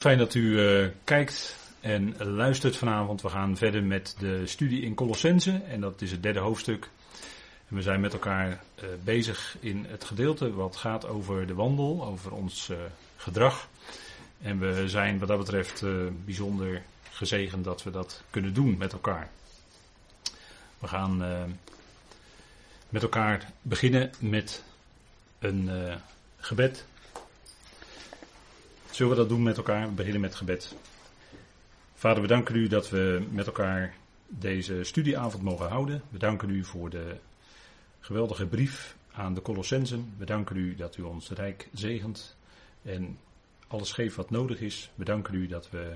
Fijn dat u uh, kijkt en luistert vanavond. We gaan verder met de studie in Colossense en dat is het derde hoofdstuk. We zijn met elkaar uh, bezig in het gedeelte wat gaat over de wandel, over ons uh, gedrag. En we zijn wat dat betreft bijzonder gezegend dat we dat kunnen doen met elkaar. We gaan met elkaar beginnen met een gebed. Zullen we dat doen met elkaar? We beginnen met gebed. Vader, we danken u dat we met elkaar deze studieavond mogen houden. We danken u voor de geweldige brief aan de Colossensen. We danken u dat u ons rijk zegent en alles geeft wat nodig is. We danken u dat we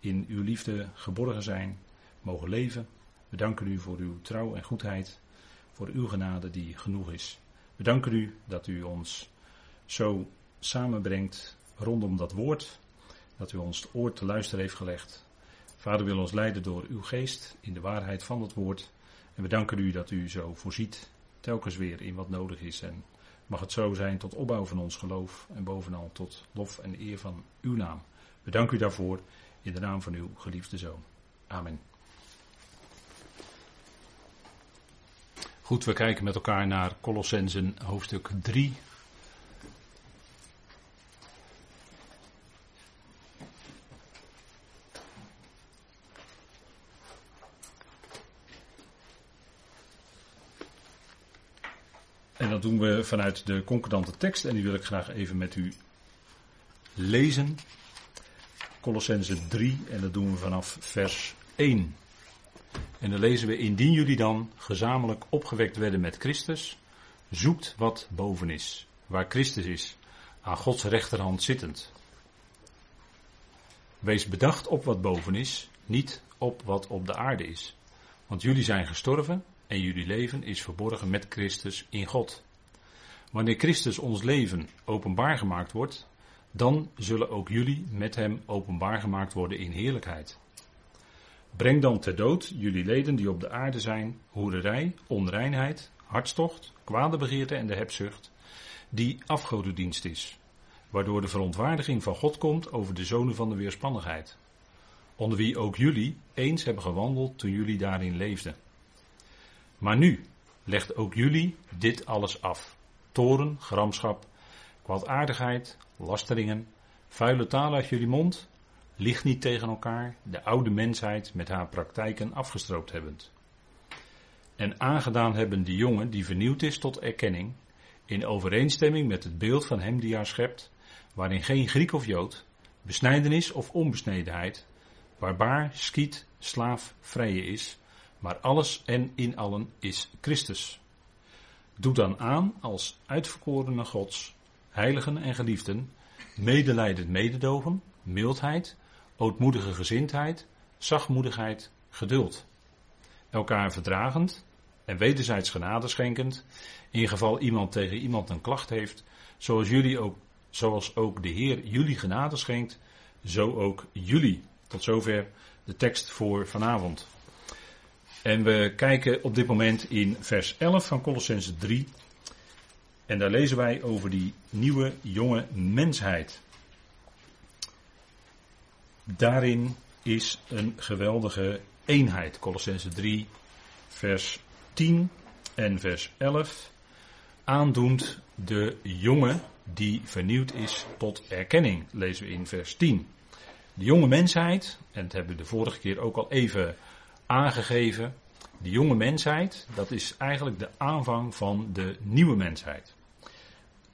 in uw liefde geborgen zijn, mogen leven. We danken u voor uw trouw en goedheid, voor uw genade die genoeg is. We danken u dat u ons zo samenbrengt rondom dat woord, dat u ons het oor te luisteren heeft gelegd. Vader wil ons leiden door uw geest in de waarheid van het woord. En we danken u dat u zo voorziet, telkens weer in wat nodig is. En mag het zo zijn tot opbouw van ons geloof en bovenal tot lof en eer van uw naam. We danken u daarvoor in de naam van uw geliefde zoon. Amen. Goed, we kijken met elkaar naar Colossensen hoofdstuk 3, En dat doen we vanuit de concordante tekst en die wil ik graag even met u lezen. Colossense 3 en dat doen we vanaf vers 1. En dan lezen we, indien jullie dan gezamenlijk opgewekt werden met Christus, zoekt wat boven is, waar Christus is, aan Gods rechterhand zittend. Wees bedacht op wat boven is, niet op wat op de aarde is. Want jullie zijn gestorven en jullie leven is verborgen met Christus in God. Wanneer Christus ons leven openbaar gemaakt wordt, dan zullen ook jullie met hem openbaar gemaakt worden in heerlijkheid. Breng dan ter dood jullie leden die op de aarde zijn, hoererij, onreinheid, hartstocht, kwade begeerte en de hebzucht, die afgodendienst is, waardoor de verontwaardiging van God komt over de zonen van de weerspannigheid, onder wie ook jullie eens hebben gewandeld toen jullie daarin leefden. Maar nu legt ook jullie dit alles af. Toren, gramschap, kwaadaardigheid, lasteringen, vuile taal uit jullie mond. Ligt niet tegen elkaar, de oude mensheid met haar praktijken afgestroopt hebbend. En aangedaan hebben die jongen die vernieuwd is tot erkenning, in overeenstemming met het beeld van hem die haar schept, waarin geen Griek of Jood, besnijdenis of onbesnedenheid, barbaar, skiet, slaaf, vrije is, maar alles en in allen is Christus. Doe dan aan als uitverkorene Gods, heiligen en geliefden, medelijdend mededogen, mildheid, ootmoedige gezindheid, zachtmoedigheid, geduld. Elkaar verdragend en wederzijds genade schenkend, in geval iemand tegen iemand een klacht heeft, zoals jullie ook, zoals ook de Heer jullie genade schenkt, zo ook jullie. Tot zover de tekst voor vanavond. En we kijken op dit moment in vers 11 van Colossense 3. En daar lezen wij over die nieuwe jonge mensheid. Daarin is een geweldige eenheid. Colossense 3, vers 10 en vers 11. Aandoend de jonge die vernieuwd is tot erkenning, lezen we in vers 10. De jonge mensheid, en dat hebben we de vorige keer ook al even aangegeven. De jonge mensheid, dat is eigenlijk de aanvang van de nieuwe mensheid.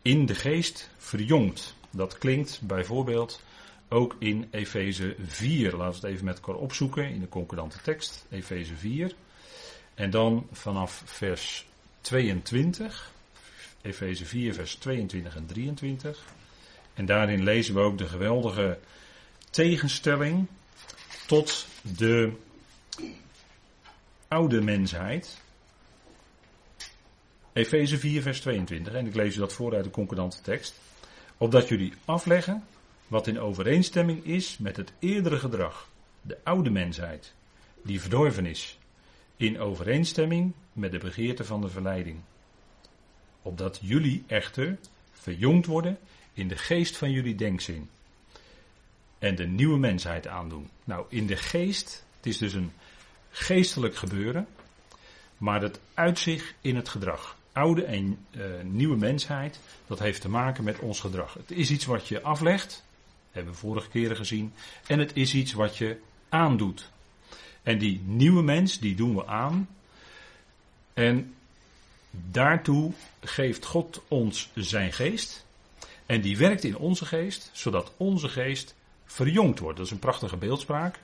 In de geest verjongd. Dat klinkt bijvoorbeeld ook in Efeze 4. Laten we het even met elkaar opzoeken in de concordante tekst. Efeze 4. En dan vanaf vers 22. Efeze 4, vers 22 en 23. En daarin lezen we ook de geweldige tegenstelling tot de oude mensheid. Efeze 4, vers 22. En ik lees u dat voor uit de concordante tekst. Opdat jullie afleggen wat in overeenstemming is met het eerdere gedrag, de oude mensheid, die verdorven is, in overeenstemming met de begeerte van de verleiding. Opdat jullie echter verjongd worden in de geest van jullie denkzin. en de nieuwe mensheid aandoen. Nou, in de geest, het is dus een geestelijk gebeuren, maar dat uitzicht in het gedrag. Oude en uh, nieuwe mensheid, dat heeft te maken met ons gedrag. Het is iets wat je aflegt, hebben we vorige keren gezien, en het is iets wat je aandoet. En die nieuwe mens, die doen we aan. En daartoe geeft God ons zijn geest. En die werkt in onze geest, zodat onze geest verjongd wordt. Dat is een prachtige beeldspraak.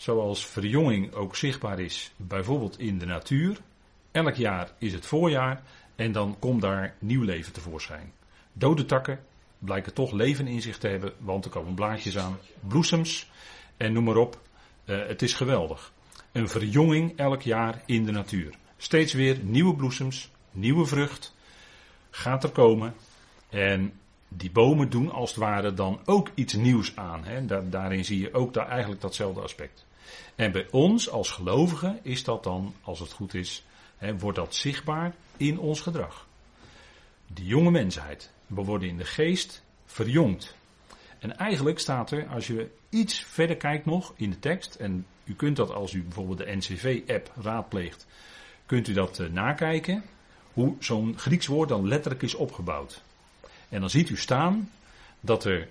Zoals verjonging ook zichtbaar is, bijvoorbeeld in de natuur. Elk jaar is het voorjaar en dan komt daar nieuw leven tevoorschijn. Dode takken blijken toch leven in zich te hebben, want er komen blaadjes aan, bloesems en noem maar op. Uh, het is geweldig. Een verjonging elk jaar in de natuur. Steeds weer nieuwe bloesems, nieuwe vrucht gaat er komen. En die bomen doen als het ware dan ook iets nieuws aan. Hè. daarin zie je ook daar eigenlijk datzelfde aspect. En bij ons als gelovigen is dat dan, als het goed is, hè, wordt dat zichtbaar in ons gedrag. Die jonge mensheid. We worden in de geest verjongd. En eigenlijk staat er, als je iets verder kijkt nog in de tekst, en u kunt dat als u bijvoorbeeld de NCV-app raadpleegt, kunt u dat uh, nakijken, hoe zo'n Grieks woord dan letterlijk is opgebouwd. En dan ziet u staan dat, er,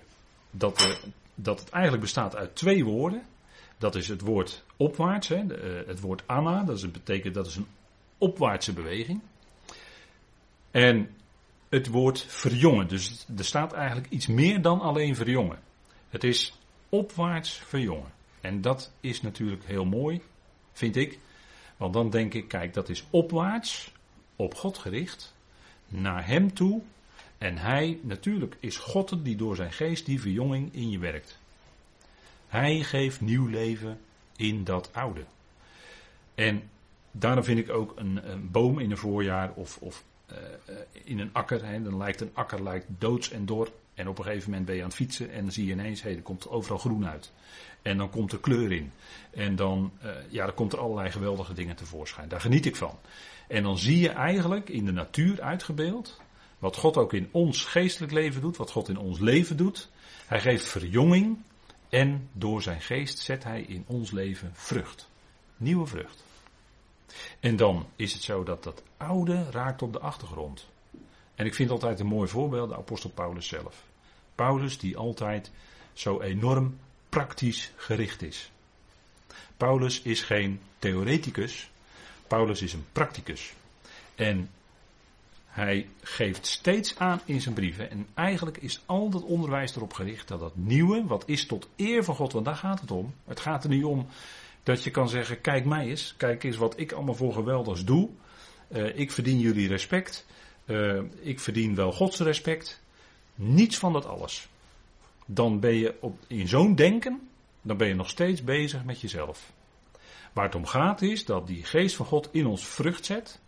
dat, er, dat het eigenlijk bestaat uit twee woorden. Dat is het woord opwaarts, hè, de, uh, het woord anna, dat is, betekent dat is een opwaartse beweging. En het woord verjongen, dus er staat eigenlijk iets meer dan alleen verjongen. Het is opwaarts verjongen. En dat is natuurlijk heel mooi, vind ik. Want dan denk ik, kijk, dat is opwaarts, op God gericht, naar Hem toe. En Hij, natuurlijk, is God die door zijn geest die verjonging in je werkt. Hij geeft nieuw leven in dat oude. En daarom vind ik ook een, een boom in een voorjaar of, of uh, in een akker. Hè, dan lijkt een akker lijkt doods en dor. En op een gegeven moment ben je aan het fietsen en dan zie je ineens, hé, er komt overal groen uit. En dan komt er kleur in. En dan, uh, ja, dan komt er allerlei geweldige dingen tevoorschijn. Daar geniet ik van. En dan zie je eigenlijk in de natuur uitgebeeld, wat God ook in ons geestelijk leven doet, wat God in ons leven doet. Hij geeft verjonging en door zijn geest zet hij in ons leven vrucht. Nieuwe vrucht. En dan is het zo dat dat oude raakt op de achtergrond. En ik vind altijd een mooi voorbeeld de apostel Paulus zelf. Paulus die altijd zo enorm praktisch gericht is. Paulus is geen theoreticus, Paulus is een practicus. En hij geeft steeds aan in zijn brieven, en eigenlijk is al dat onderwijs erop gericht dat dat nieuwe, wat is tot eer van God, want daar gaat het om. Het gaat er niet om dat je kan zeggen, kijk mij eens, kijk eens wat ik allemaal voor geweldigs doe. Uh, ik verdien jullie respect, uh, ik verdien wel Gods respect. Niets van dat alles dan ben je op, in zo'n denken, dan ben je nog steeds bezig met jezelf. Waar het om gaat is dat die geest van God in ons vrucht zet.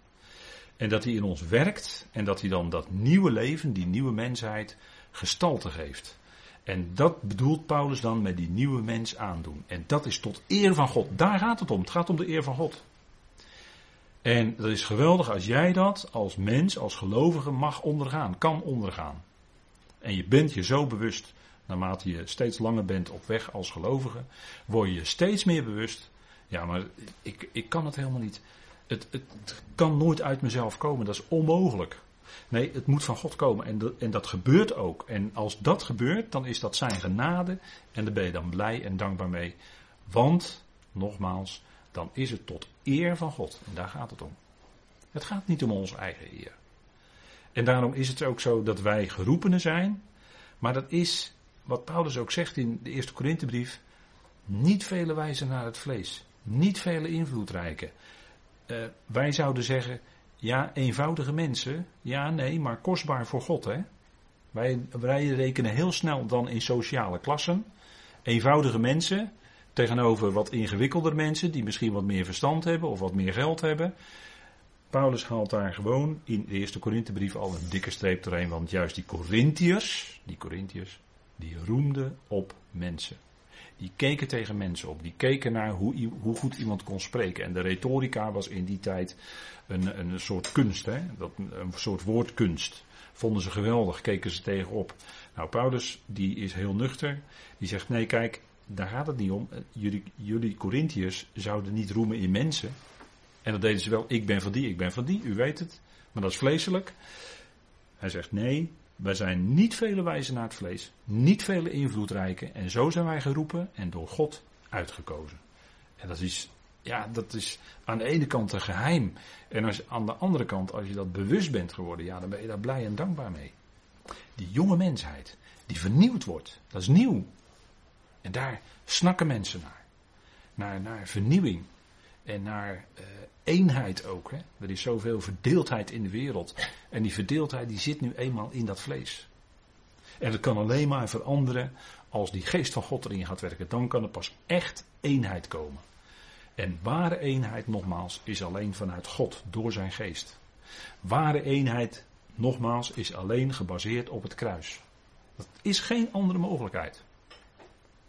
En dat hij in ons werkt. En dat hij dan dat nieuwe leven, die nieuwe mensheid, gestalte geeft. En dat bedoelt Paulus dan met die nieuwe mens aandoen. En dat is tot eer van God. Daar gaat het om. Het gaat om de eer van God. En dat is geweldig als jij dat als mens, als gelovige mag ondergaan, kan ondergaan. En je bent je zo bewust naarmate je steeds langer bent op weg als gelovige, word je steeds meer bewust. Ja, maar ik, ik kan het helemaal niet. Het, het kan nooit uit mezelf komen, dat is onmogelijk. Nee, het moet van God komen en, en dat gebeurt ook. En als dat gebeurt, dan is dat zijn genade en daar ben je dan blij en dankbaar mee. Want, nogmaals, dan is het tot eer van God. En daar gaat het om. Het gaat niet om onze eigen eer. En daarom is het ook zo dat wij geroepenen zijn, maar dat is wat Paulus ook zegt in de eerste Korinthebrief, niet vele wijzen naar het vlees, niet vele invloedrijke. Uh, wij zouden zeggen, ja, eenvoudige mensen, ja, nee, maar kostbaar voor God, hè. Wij, wij rekenen heel snel dan in sociale klassen. Eenvoudige mensen tegenover wat ingewikkelder mensen die misschien wat meer verstand hebben of wat meer geld hebben. Paulus haalt daar gewoon in de eerste Korinthebrief al een dikke streep doorheen, want juist die Corinthiërs, die Corinthiërs, die roemden op mensen. Die keken tegen mensen op. Die keken naar hoe, hoe goed iemand kon spreken. En de retorica was in die tijd een, een soort kunst, hè? Dat, een soort woordkunst. vonden ze geweldig, keken ze tegenop. Nou, Paulus, die is heel nuchter. Die zegt, nee kijk, daar gaat het niet om. Jullie, jullie Corinthiërs zouden niet roemen in mensen. En dat deden ze wel, ik ben van die, ik ben van die, u weet het. Maar dat is vleeselijk. Hij zegt, nee, wij zijn niet vele wijzen naar het vlees, niet vele invloedrijke. En zo zijn wij geroepen en door God uitgekozen. En dat is, ja, dat is aan de ene kant een geheim. En als, aan de andere kant, als je dat bewust bent geworden, ja, dan ben je daar blij en dankbaar mee. Die jonge mensheid, die vernieuwd wordt, dat is nieuw. En daar snakken mensen naar. Naar, naar vernieuwing. En naar uh, eenheid ook. Hè. Er is zoveel verdeeldheid in de wereld. En die verdeeldheid die zit nu eenmaal in dat vlees. En dat kan alleen maar veranderen als die geest van God erin gaat werken. Dan kan er pas echt eenheid komen. En ware eenheid, nogmaals, is alleen vanuit God, door zijn geest. Ware eenheid, nogmaals, is alleen gebaseerd op het kruis. Dat is geen andere mogelijkheid.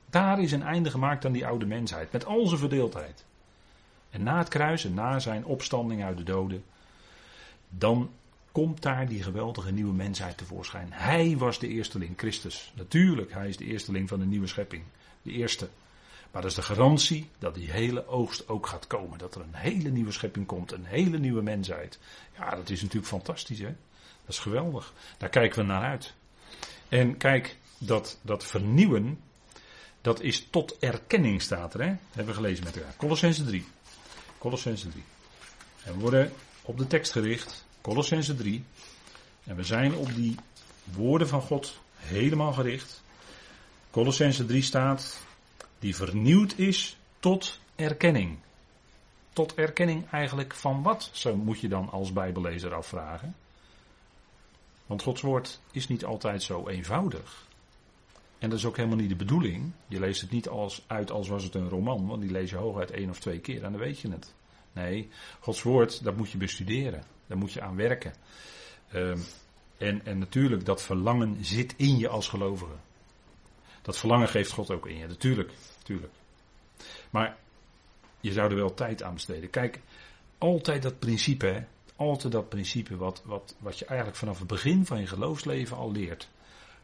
Daar is een einde gemaakt aan die oude mensheid, met al zijn verdeeldheid. En na het kruis en na zijn opstanding uit de doden, dan komt daar die geweldige nieuwe mensheid tevoorschijn. Hij was de eersteling, Christus. Natuurlijk, hij is de eersteling van de nieuwe schepping. De eerste. Maar dat is de garantie dat die hele oogst ook gaat komen. Dat er een hele nieuwe schepping komt, een hele nieuwe mensheid. Ja, dat is natuurlijk fantastisch, hè? Dat is geweldig. Daar kijken we naar uit. En kijk, dat, dat vernieuwen, dat is tot erkenning staat er, hè? hebben we gelezen met elkaar. Colossense 3. Colossense 3. En we worden op de tekst gericht, Colossense 3. En we zijn op die woorden van God helemaal gericht. Colossense 3 staat, die vernieuwd is tot erkenning. Tot erkenning eigenlijk van wat, zo moet je dan als bijbellezer afvragen. Want Gods woord is niet altijd zo eenvoudig. En dat is ook helemaal niet de bedoeling. Je leest het niet als, uit als was het een roman, want die lees je hooguit één of twee keer en dan weet je het. Nee, Gods woord, dat moet je bestuderen. Daar moet je aan werken. Um, en, en natuurlijk, dat verlangen zit in je als gelovige. Dat verlangen geeft God ook in je, natuurlijk. natuurlijk. Maar je zou er wel tijd aan besteden. Kijk, altijd dat principe, hè, altijd dat principe wat, wat, wat je eigenlijk vanaf het begin van je geloofsleven al leert.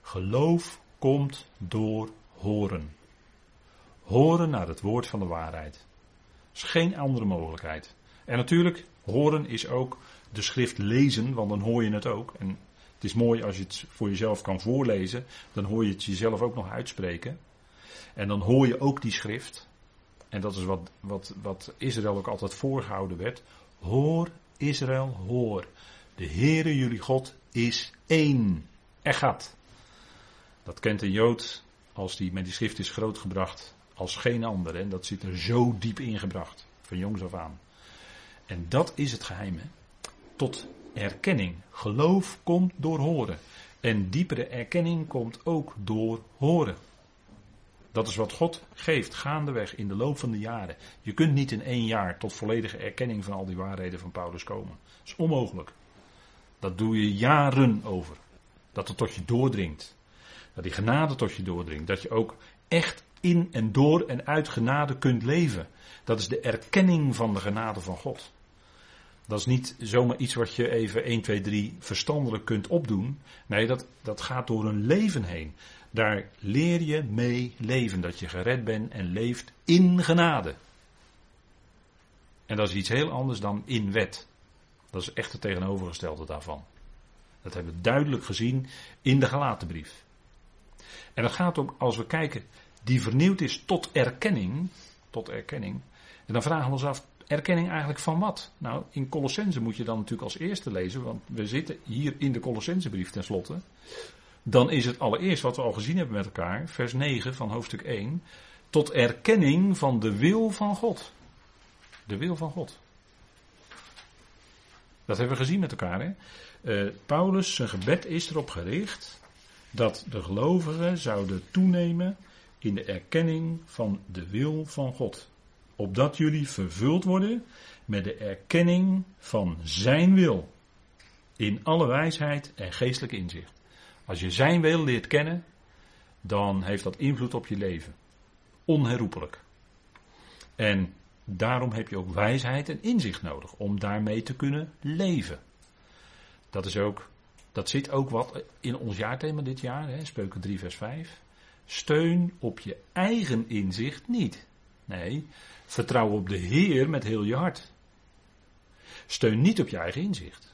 Geloof komt door horen. Horen naar het woord van de waarheid. Is geen andere mogelijkheid. En natuurlijk, horen is ook de schrift lezen, want dan hoor je het ook. En het is mooi als je het voor jezelf kan voorlezen, dan hoor je het jezelf ook nog uitspreken. En dan hoor je ook die schrift. En dat is wat, wat, wat Israël ook altijd voorgehouden werd. Hoor Israël, hoor. De Heere jullie God is één. Echat. Dat kent een Jood als die met die schrift is grootgebracht als geen ander. En dat zit er zo diep ingebracht, van jongs af aan. En dat is het geheim. Hè? Tot erkenning. Geloof komt door horen. En diepere erkenning komt ook door horen. Dat is wat God geeft gaandeweg in de loop van de jaren. Je kunt niet in één jaar tot volledige erkenning van al die waarheden van Paulus komen. Dat is onmogelijk. Dat doe je jaren over. Dat het tot je doordringt. Dat die genade tot je doordringt. Dat je ook echt in en door en uit genade kunt leven. Dat is de erkenning van de genade van God. Dat is niet zomaar iets wat je even 1, 2, 3 verstandelijk kunt opdoen. Nee, dat, dat gaat door een leven heen. Daar leer je mee leven. Dat je gered bent en leeft in genade. En dat is iets heel anders dan in wet. Dat is echt het tegenovergestelde daarvan. Dat hebben we duidelijk gezien in de Galatenbrief. En dat gaat om, als we kijken, die vernieuwd is tot erkenning. Tot erkenning. En dan vragen we ons af, erkenning eigenlijk van wat? Nou, in Colossense moet je dan natuurlijk als eerste lezen, want we zitten hier in de Colossensebrief tenslotte. Dan is het allereerst wat we al gezien hebben met elkaar, vers 9 van hoofdstuk 1, tot erkenning van de wil van God. De wil van God. Dat hebben we gezien met elkaar. Hè? Uh, Paulus, zijn gebed is erop gericht dat de gelovigen zouden toenemen in de erkenning van de wil van God. Opdat jullie vervuld worden met de erkenning van Zijn wil. In alle wijsheid en geestelijk inzicht. Als je Zijn wil leert kennen, dan heeft dat invloed op je leven. Onherroepelijk. En daarom heb je ook wijsheid en inzicht nodig om daarmee te kunnen leven. Dat is ook Dat zit ook wat in ons jaarthema dit jaar, hè, Spreuken 3 vers 5. Steun op je eigen inzicht niet. Nee, vertrouw op de Heer met heel je hart. Steun niet op je eigen inzicht.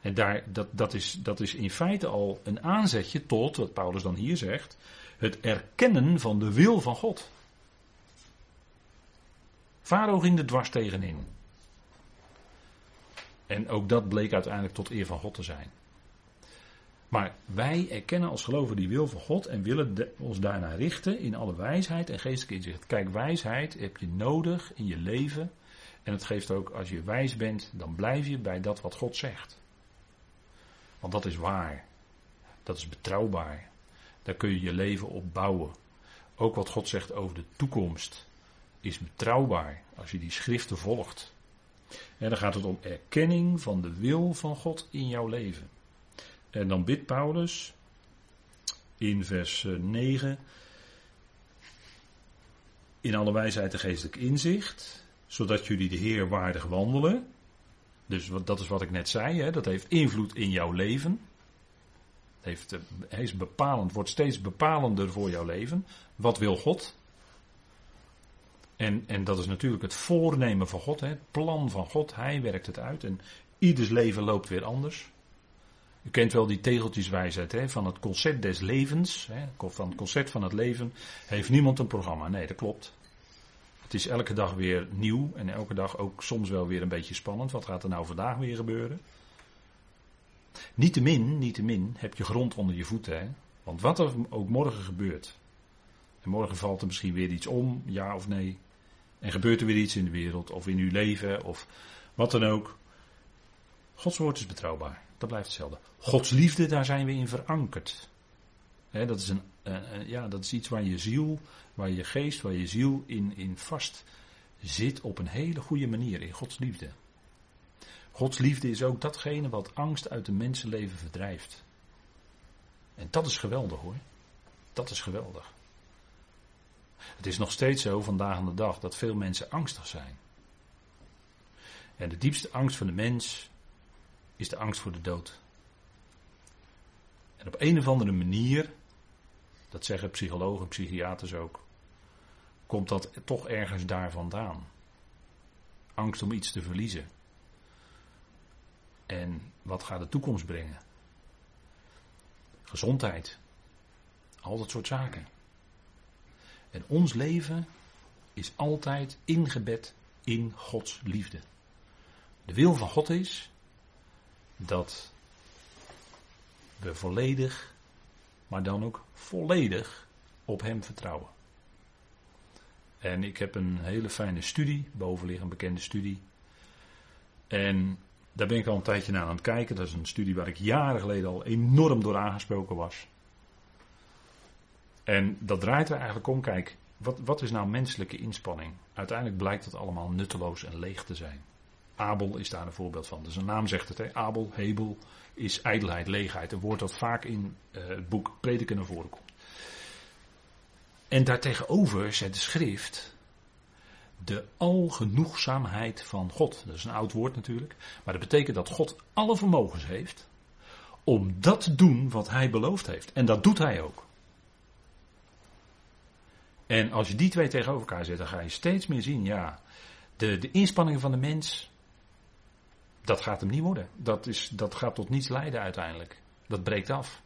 En daar, dat, dat, is, dat is in feite al een aanzetje tot, wat Paulus dan hier zegt, het erkennen van de wil van God. Farao ging er dwars tegenin. En ook dat bleek uiteindelijk tot eer van God te zijn. Maar wij erkennen als geloven die wil van God en willen ons daarna richten in alle wijsheid en geestelijke inzicht. Kijk, wijsheid heb je nodig in je leven. En het geeft ook, als je wijs bent, dan blijf je bij dat wat God zegt. Want dat is waar. Dat is betrouwbaar. Daar kun je je leven op bouwen. Ook wat God zegt over de toekomst is betrouwbaar als je die schriften volgt. En dan gaat het om erkenning van de wil van God in jouw leven. En dan bidt Paulus in vers 9. Eh, in alle wijsheid en geestelijk inzicht, zodat jullie de Heer waardig wandelen. Dus dat is wat ik net zei, hè, dat heeft invloed in jouw leven. Heeft, eh, hij is bepalend, wordt steeds bepalender voor jouw leven. Wat wil God? En, en dat is natuurlijk het voornemen van God, hè, het plan van God. Hij werkt het uit en ieders leven loopt weer anders. U kent wel die tegeltjeswijsheid hè, van het concert des levens. Hè, van het concert van het leven heeft niemand een programma. Nee, dat klopt. Het is elke dag weer nieuw en elke dag ook soms wel weer een beetje spannend. Wat gaat er nou vandaag weer gebeuren? Niettemin, niettemin heb je grond onder je voeten. Hè? Want wat er ook morgen gebeurt. En morgen valt er misschien weer iets om, ja of nee. En gebeurt er weer iets in de wereld of in uw leven of wat dan ook. Gods woord is betrouwbaar. Dat blijft hetzelfde. Gods liefde, daar zijn we in verankerd. dat, is een, ja, dat is iets waar je ziel, waar je geest, waar je ziel in, in vast zit op een hele goede manier in Gods liefde. Gods liefde is ook datgene wat angst uit de mensenleven verdrijft. En dat is geweldig hoor. Dat is geweldig. Het is nog steeds zo vandaag aan de dag dat veel mensen angstig zijn. En de diepste angst van de mens is de angst voor de dood. En op een of andere manier, dat zeggen psychologen, psychiaters ook, komt dat toch ergens daar vandaan. Angst om iets te verliezen. En wat gaat de toekomst brengen? Gezondheid. Al dat soort zaken. En ons leven is altijd ingebed in Gods liefde. De wil van God is dat we volledig, maar dan ook volledig op Hem vertrouwen. En ik heb een hele fijne studie, een bekende studie. En daar ben ik al een tijdje naar aan het kijken. Dat is een studie waar ik jaren geleden al enorm door aangesproken was. En dat draait er eigenlijk om, kijk, wat, wat is nou menselijke inspanning? Uiteindelijk blijkt het allemaal nutteloos en leeg te zijn. Abel is daar een voorbeeld van. Dus een naam zegt het, hè? Abel, Hebel, is ijdelheid, leegheid. Een woord dat vaak in uh, het boek Prediken naar voren komt. En daartegenover zet de schrift de algenoegzaamheid van God. Dat is een oud woord natuurlijk. Maar dat betekent dat God alle vermogens heeft om dat te doen wat hij beloofd heeft. En dat doet hij ook. En als je die twee tegenover elkaar zet, dan ga je steeds meer zien, ja, de, de inspanningen van de mens, dat gaat hem niet worden. Dat, is, dat gaat tot niets leiden uiteindelijk. Dat breekt af.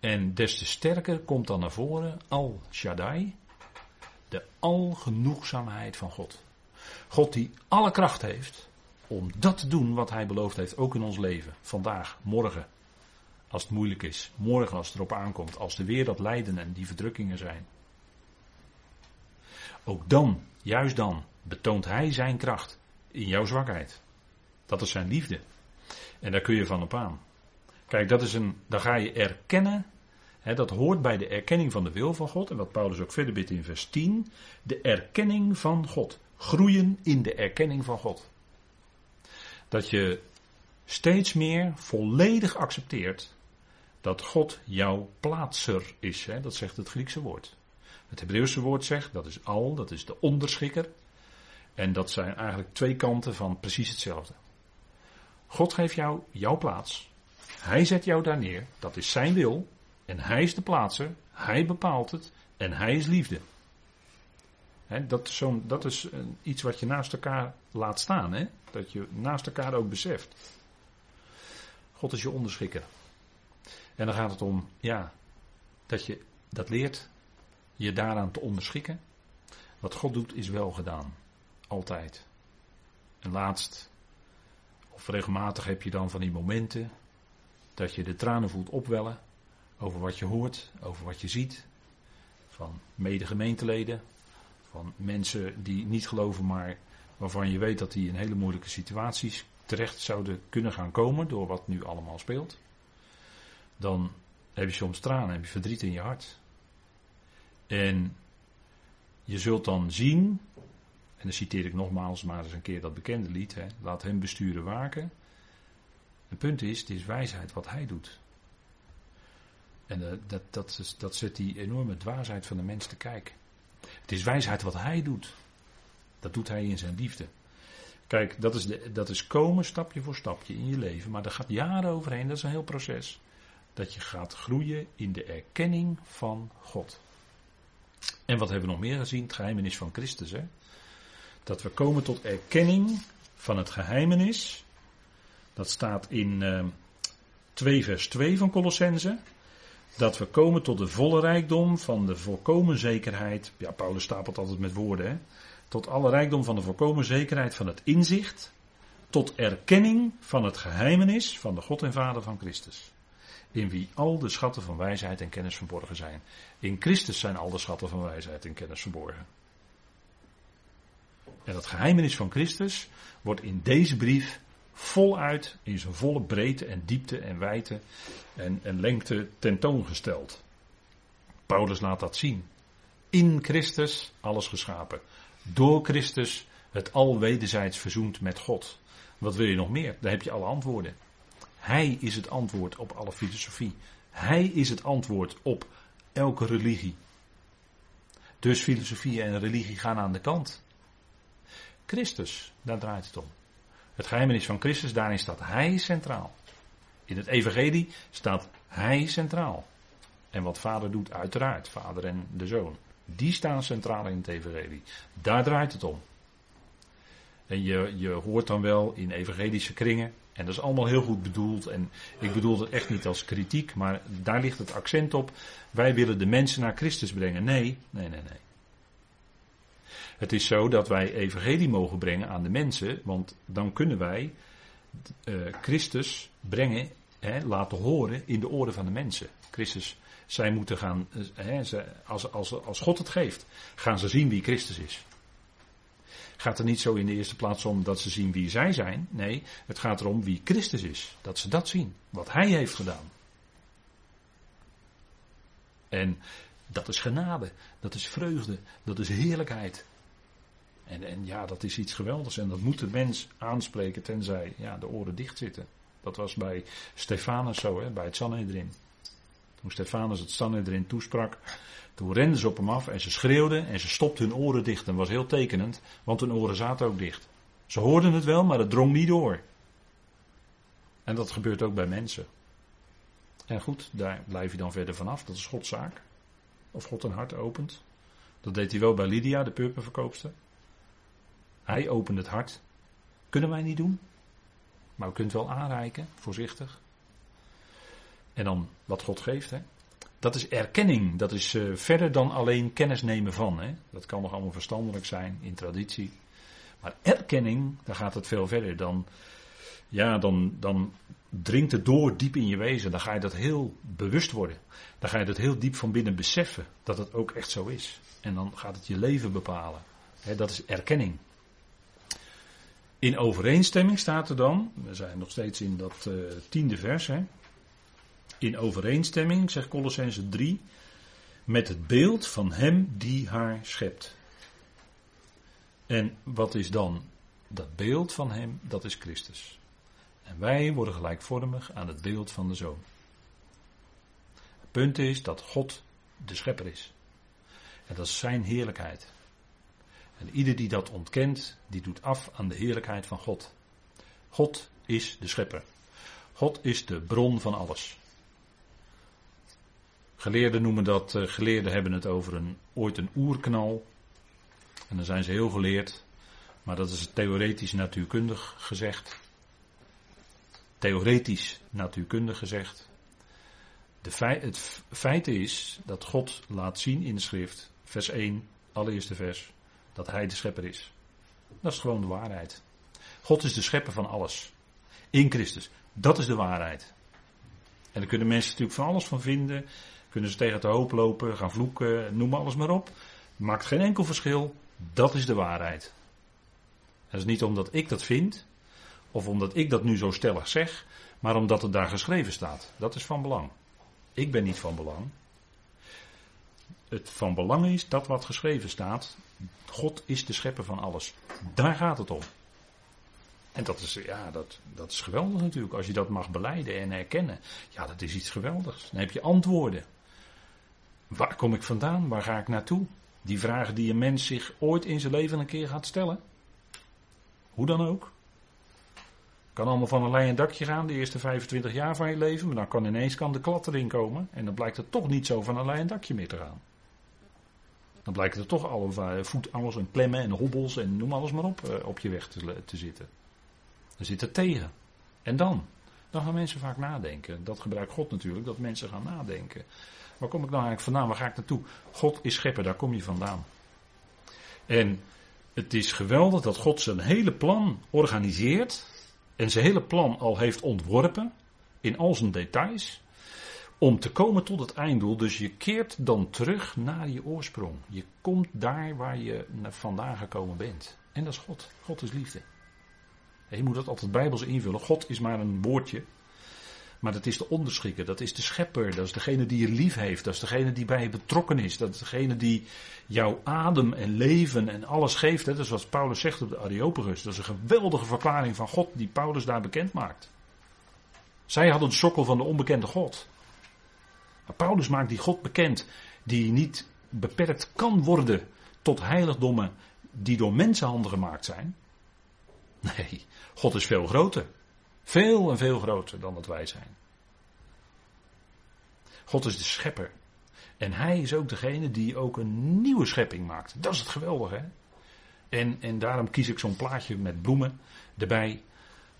En des te sterker komt dan naar voren Al Shaddai, de algenoegzaamheid van God. God die alle kracht heeft om dat te doen wat hij beloofd heeft, ook in ons leven, vandaag, morgen, als het moeilijk is, morgen als het erop aankomt, als er weer dat lijden en die verdrukkingen zijn. Ook dan, juist dan, betoont hij zijn kracht in jouw zwakheid. Dat is zijn liefde. En daar kun je van op aan. Kijk, dat is een, dan ga je erkennen. Hè, dat hoort bij de erkenning van de wil van God. En wat Paulus ook verder bidt in vers 10. De erkenning van God. Groeien in de erkenning van God. Dat je steeds meer volledig accepteert dat God jouw plaatser is. Hè? Dat zegt het Griekse woord. Het Hebreeuwse woord zegt, dat is al, dat is de onderschikker. En dat zijn eigenlijk twee kanten van precies hetzelfde. God geeft jou jouw plaats. Hij zet jou daar neer. Dat is zijn wil. En hij is de plaatser. Hij bepaalt het. En hij is liefde. dat is, dat is iets wat je naast elkaar laat staan. He? Dat je naast elkaar ook beseft. God is je onderschikker. En dan gaat het om, ja, dat je dat leert je daaraan te onderschikken. Wat God doet is wel gedaan. Altijd. En laatst, of regelmatig heb je dan van die momenten dat je de tranen voelt opwellen over wat je hoort, over wat je ziet. Van mede-gemeenteleden, van mensen die niet geloven, maar waarvan je weet dat die in hele moeilijke situaties terecht zouden kunnen gaan komen door wat nu allemaal speelt. Dan heb je soms tranen, heb je verdriet in je hart. En je zult dan zien, en dan citeer ik nogmaals maar eens een keer dat bekende lied, hè, laat hem besturen waken. Het punt is, het is wijsheid wat hij doet. En uh, dat, dat, dat zet die enorme dwaasheid van de mens te kijken. Het is wijsheid wat hij doet. Dat doet hij in zijn liefde. Kijk, dat is, de, dat is komen stapje voor stapje in je leven. Maar daar gaat jaren overheen, dat is een heel proces. Dat je gaat groeien in de erkenning van God. En wat hebben we nog meer gezien? Het geheimenis van Christus. Hè? Dat we komen tot erkenning van het geheimenis. Dat staat in uh, eh, 2 vers 2 van Colossense. Dat we komen tot de volle rijkdom van de volkomen zekerheid. Ja, Paulus stapelt altijd met woorden. Hè? Tot alle rijkdom van de volkomen zekerheid van het inzicht. Tot erkenning van het geheimenis van de God en Vader van Christus in wie al de schatten van wijsheid en kennis verborgen zijn. In Christus zijn al de schatten van wijsheid en kennis verborgen. En dat geheimenis van Christus wordt in deze brief voluit in zijn volle breedte en diepte en wijdte en, en lengte tentoongesteld. Paulus laat dat zien. In Christus alles geschapen. Door Christus het al wederzijds verzoend met God. Wat wil je nog meer? Daar heb je alle antwoorden. Hij is het antwoord op alle filosofie. Hij is het antwoord op elke religie. Dus filosofie en religie gaan aan de kant. Christus, daar draait het om. Het geheimenis van Christus, daarin staat Hij centraal. In het Evangelie staat Hij centraal. En wat Vader doet, uiteraard, Vader en de Zoon. Die staan centraal in het Evangelie. Daar draait het om. En je, je hoort dan wel in evangelische kringen en dat is allemaal heel goed bedoeld. En ik bedoel het echt niet als kritiek, maar daar ligt het accent op. Wij willen de mensen naar Christus brengen. Nee, nee, nee, nee. Het is zo dat wij evangelie mogen brengen aan de mensen, want dan kunnen wij uh, Christus brengen, hè, laten horen in de oren van de mensen. Christus, zij moeten gaan, uh, hè, als, als, als God het geeft, gaan ze zien wie Christus is gaat er niet zo in de eerste plaats om dat ze zien wie zij zijn. Nee, het gaat erom wie Christus is. Dat ze dat zien. Wat Hij heeft gedaan. En dat is genade. Dat is vreugde. Dat is heerlijkheid. En, en ja, dat is iets geweldigs. En dat moet de mens aanspreken tenzij ja, de oren dicht zitten. Dat was bij Stefanus zo, hè, bij het Sanhedrin. Toen Stefanus het Sanhedrin toesprak, toen renden ze op hem af en ze schreeuwden en ze stopten hun oren dicht. En was heel tekenend, want hun oren zaten ook dicht. Ze hoorden het wel, maar het drong niet door. En dat gebeurt ook bij mensen. En goed, daar blijf je dan verder vanaf. Dat is Gods zaak. Of God een hart opent. Dat deed hij wel bij Lydia, de purperverkoopster. Hij opende het hart. Kunnen wij niet doen. Maar we kunnen het wel aanreiken, voorzichtig. En dan wat God geeft, hè. Dat is erkenning. Dat is uh, verder dan alleen kennis nemen van. Hè. Dat kan nog allemaal verstandelijk zijn in traditie. Maar erkenning, daar gaat het veel verder. Dan, ja, dan, dan dringt het door diep in je wezen. Dan ga je dat heel bewust worden. Dan ga je dat heel diep van binnen beseffen. Dat het ook echt zo is. En dan gaat het je leven bepalen. Dat is erkenning. In overeenstemming staat er dan, we zijn nog steeds in dat uh, tiende vers, in overeenstemming, zegt Colossense 3, met het beeld van hem die haar schept. En wat is dan dat beeld van hem? Dat is Christus. En wij worden gelijkvormig aan het beeld van de Zoon. Het punt is dat God de schepper is. En dat is zijn heerlijkheid. En ieder die dat ontkent, die doet af aan de heerlijkheid van God. God is de schepper. God is de bron van alles. Geleerden noemen dat, uh, geleerden hebben het over een, ooit een oerknal. En dan zijn ze heel geleerd. Maar dat is theoretisch natuurkundig gezegd. Theoretisch natuurkundig gezegd. De het feit is dat God laat zien in de schrift, vers 1, allereerste vers, dat Hij de schepper is. Dat is gewoon de waarheid. God is de schepper van alles. In Christus. Dat is de waarheid. En daar kunnen mensen natuurlijk van alles van vinden. Kunnen ze tegen het hoop lopen, gaan vloeken, noem alles maar op. Maakt geen enkel verschil. Dat is de waarheid. Dat is niet omdat ik dat vind, of omdat ik dat nu zo stellig zeg, maar omdat het daar geschreven staat. Dat is van belang. Ik ben niet van belang. Het van belang is dat wat geschreven staat. God is de schepper van alles. Daar gaat het om. En dat is, ja, dat, dat is geweldig natuurlijk. Als je dat mag beleiden en erkennen. Ja, dat is iets geweldigs. Dan heb je antwoorden. Waar kom ik vandaan? Waar ga ik naartoe? Die vragen die een mens zich ooit in zijn leven een keer gaat stellen. Hoe dan ook. Kan allemaal van een leien dakje gaan, de eerste 25 jaar van je leven. Maar dan kan ineens kan de klad erin komen. En dan blijkt het toch niet zo van een leien dakje meer te gaan. Dan blijkt er toch alle voetangels en klemmen en hobbels en noem alles maar op eh, op je weg te, te zitten. Dan zit het tegen. En dan? Dan gaan mensen vaak nadenken. Dat gebruikt God natuurlijk, dat mensen gaan nadenken. Waar kom ik nou eigenlijk vandaan? Waar ga ik naartoe? God is schepper, daar kom je vandaan. En het is geweldig dat God zijn hele plan organiseert. En zijn hele plan al heeft ontworpen. In al zijn details. Om te komen tot het einddoel. Dus je keert dan terug naar je oorsprong. Je komt daar waar je vandaan gekomen bent. En dat is God. God is liefde. Je moet dat altijd bijbels invullen. God is maar een woordje. Maar dat is de onderschikker, dat is de schepper, dat is degene die je lief heeft, dat is degene die bij je betrokken is, dat is degene die jouw adem en leven en alles geeft. Hè. Dat is wat Paulus zegt op de Areopagus. Dat is een geweldige verklaring van God die Paulus daar bekend maakt. Zij hadden de sokkel van de onbekende God. Maar Paulus maakt die God bekend, die niet beperkt kan worden tot heiligdommen die door mensenhanden gemaakt zijn. Nee, God is veel groter. Veel en veel groter dan dat wij zijn. God is de schepper. En hij is ook degene die ook een nieuwe schepping maakt. Dat is het geweldige. Hè? En, en daarom kies ik zo'n plaatje met bloemen erbij.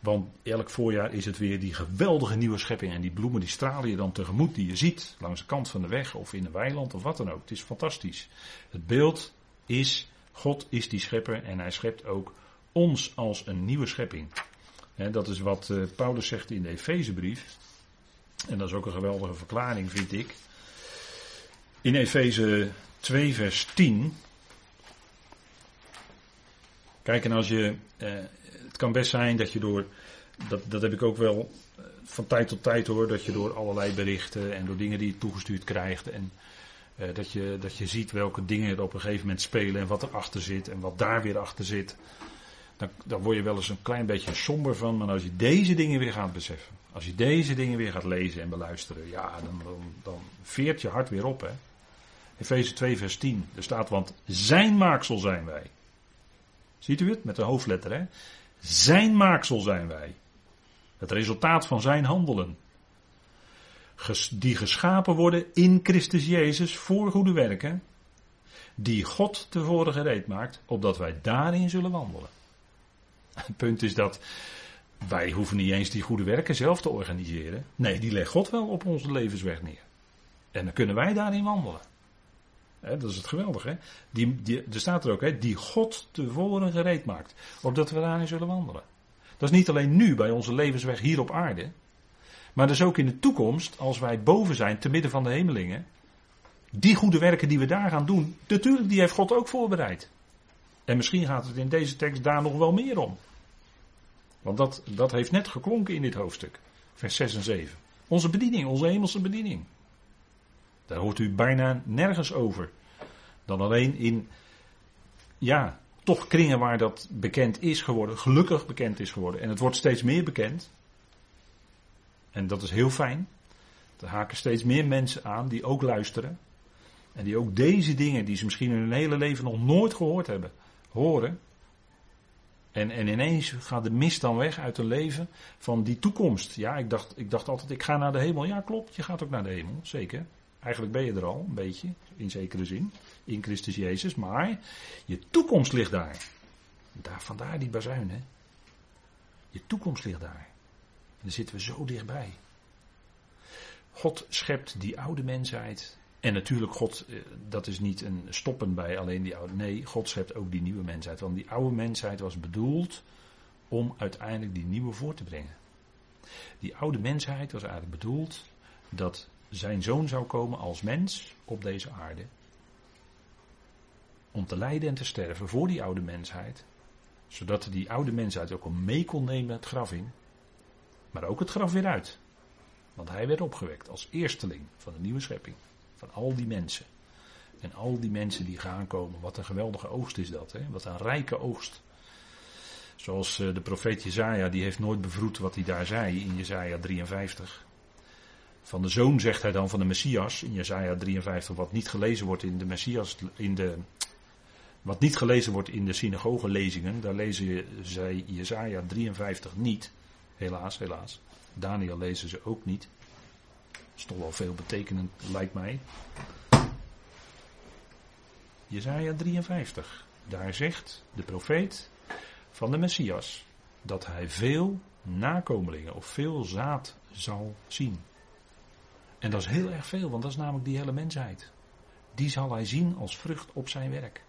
Want elk voorjaar is het weer die geweldige nieuwe schepping. En die bloemen die stralen je dan tegemoet, die je ziet langs de kant van de weg of in een weiland of wat dan ook. Het is fantastisch. Het beeld is, God is die schepper en hij schept ook ons als een nieuwe schepping dat is wat uh, Paulus zegt in de Efezebrief. En dat is ook een geweldige verklaring, vind ik. In Efeze 2, vers 10. Kijk, en als je. Uh, het kan best zijn dat je door. Dat, dat heb ik ook wel uh, van tijd tot tijd hoor. Dat je door allerlei berichten en door dingen die je toegestuurd krijgt. En dat, je, dat je ziet welke dingen er op een gegeven moment spelen. En wat erachter zit. En wat daar weer achter zit dan, word je wel eens een klein beetje somber van. Maar als je deze dingen weer gaat beseffen. Als je deze dingen weer gaat lezen en beluisteren. Ja, dan, dan, dan veert je hart weer op. Hè. Efeze 2 vers 10. Er staat, want zijn maaksel zijn wij. Ziet u het? Met de hoofdletter hè. Zijn maaksel zijn wij. Het resultaat van zijn handelen. Die geschapen worden in Christus Jezus voor goede werken. Die God tevoren gereed maakt, opdat wij daarin zullen wandelen. Het punt is dat wij hoeven niet eens die goede werken zelf te organiseren. Nee, die legt God wel op onze levensweg neer. En dan kunnen wij daarin wandelen. dat is het geweldige. Die, die, er staat er ook, hè, die God tevoren gereed maakt. Opdat we daarin zullen wandelen. Dat is niet alleen nu bij onze levensweg hier op aarde. Maar dus ook in de toekomst, als wij boven zijn, te midden van de hemelingen. Die goede werken die we daar gaan doen, natuurlijk, die heeft God ook voorbereid. En misschien gaat het in deze tekst daar nog wel meer om. Want dat, dat heeft net geklonken in dit hoofdstuk, vers 6 en 7. Onze bediening, onze hemelse bediening. Daar hoort u bijna nergens over. Dan alleen in, ja, toch kringen waar dat bekend is geworden, gelukkig bekend is geworden. En het wordt steeds meer bekend. En dat is heel fijn. Er haken steeds meer mensen aan die ook luisteren. En die ook deze dingen, die ze misschien in hun hele leven nog nooit gehoord hebben, horen. En, en ineens gaat de mist dan weg uit een leven van die toekomst. Ja, ik dacht, ik dacht altijd, ik ga naar de hemel. Ja, klopt, je gaat ook naar de hemel, zeker. Eigenlijk ben je er al, een beetje, in zekere zin, in Christus Jezus. Maar je toekomst ligt daar. daar vandaar die bazuin, hè. Je toekomst ligt daar. En dan zitten we zo dichtbij. God schept die oude mensheid. En natuurlijk, God, eh, dat is niet een stoppen bij alleen die oude. Nee, God schept ook die nieuwe mensheid. Want die oude mensheid was bedoeld om uiteindelijk die nieuwe voor te brengen. Die oude mensheid was eigenlijk bedoeld dat zijn zoon zou komen als mens op deze aarde. Om te lijden en te sterven voor die oude mensheid. Zodat die oude mensheid ook al mee kon nemen het graf in. Maar ook het graf weer uit. Want hij werd opgewekt als eersteling van de nieuwe schepping. Van al die mensen. En al die mensen die gaan komen. Wat een geweldige oogst is dat. Hè? Wat een rijke oogst. Zoals eh, de profeet Jezaja, die heeft nooit bevroed wat hij daar zei in Jezaja 53. Van de zoon zegt hij dan van de Messias in Jezaja 53, wat niet gelezen wordt in de Messias, in de, wat niet gelezen wordt in de synagogelezingen, daar lezen zij Jezaja 53 niet. Helaas, helaas. Daniel lezen ze ook niet. Is toch wel veel betekenend, lijkt mij. Jezaja 53. Daar zegt de profeet van de Messias dat hij veel nakomelingen of veel zaad zal zien. En dat is heel erg veel, want dat is namelijk die hele mensheid. Die zal hij zien als vrucht op zijn werk.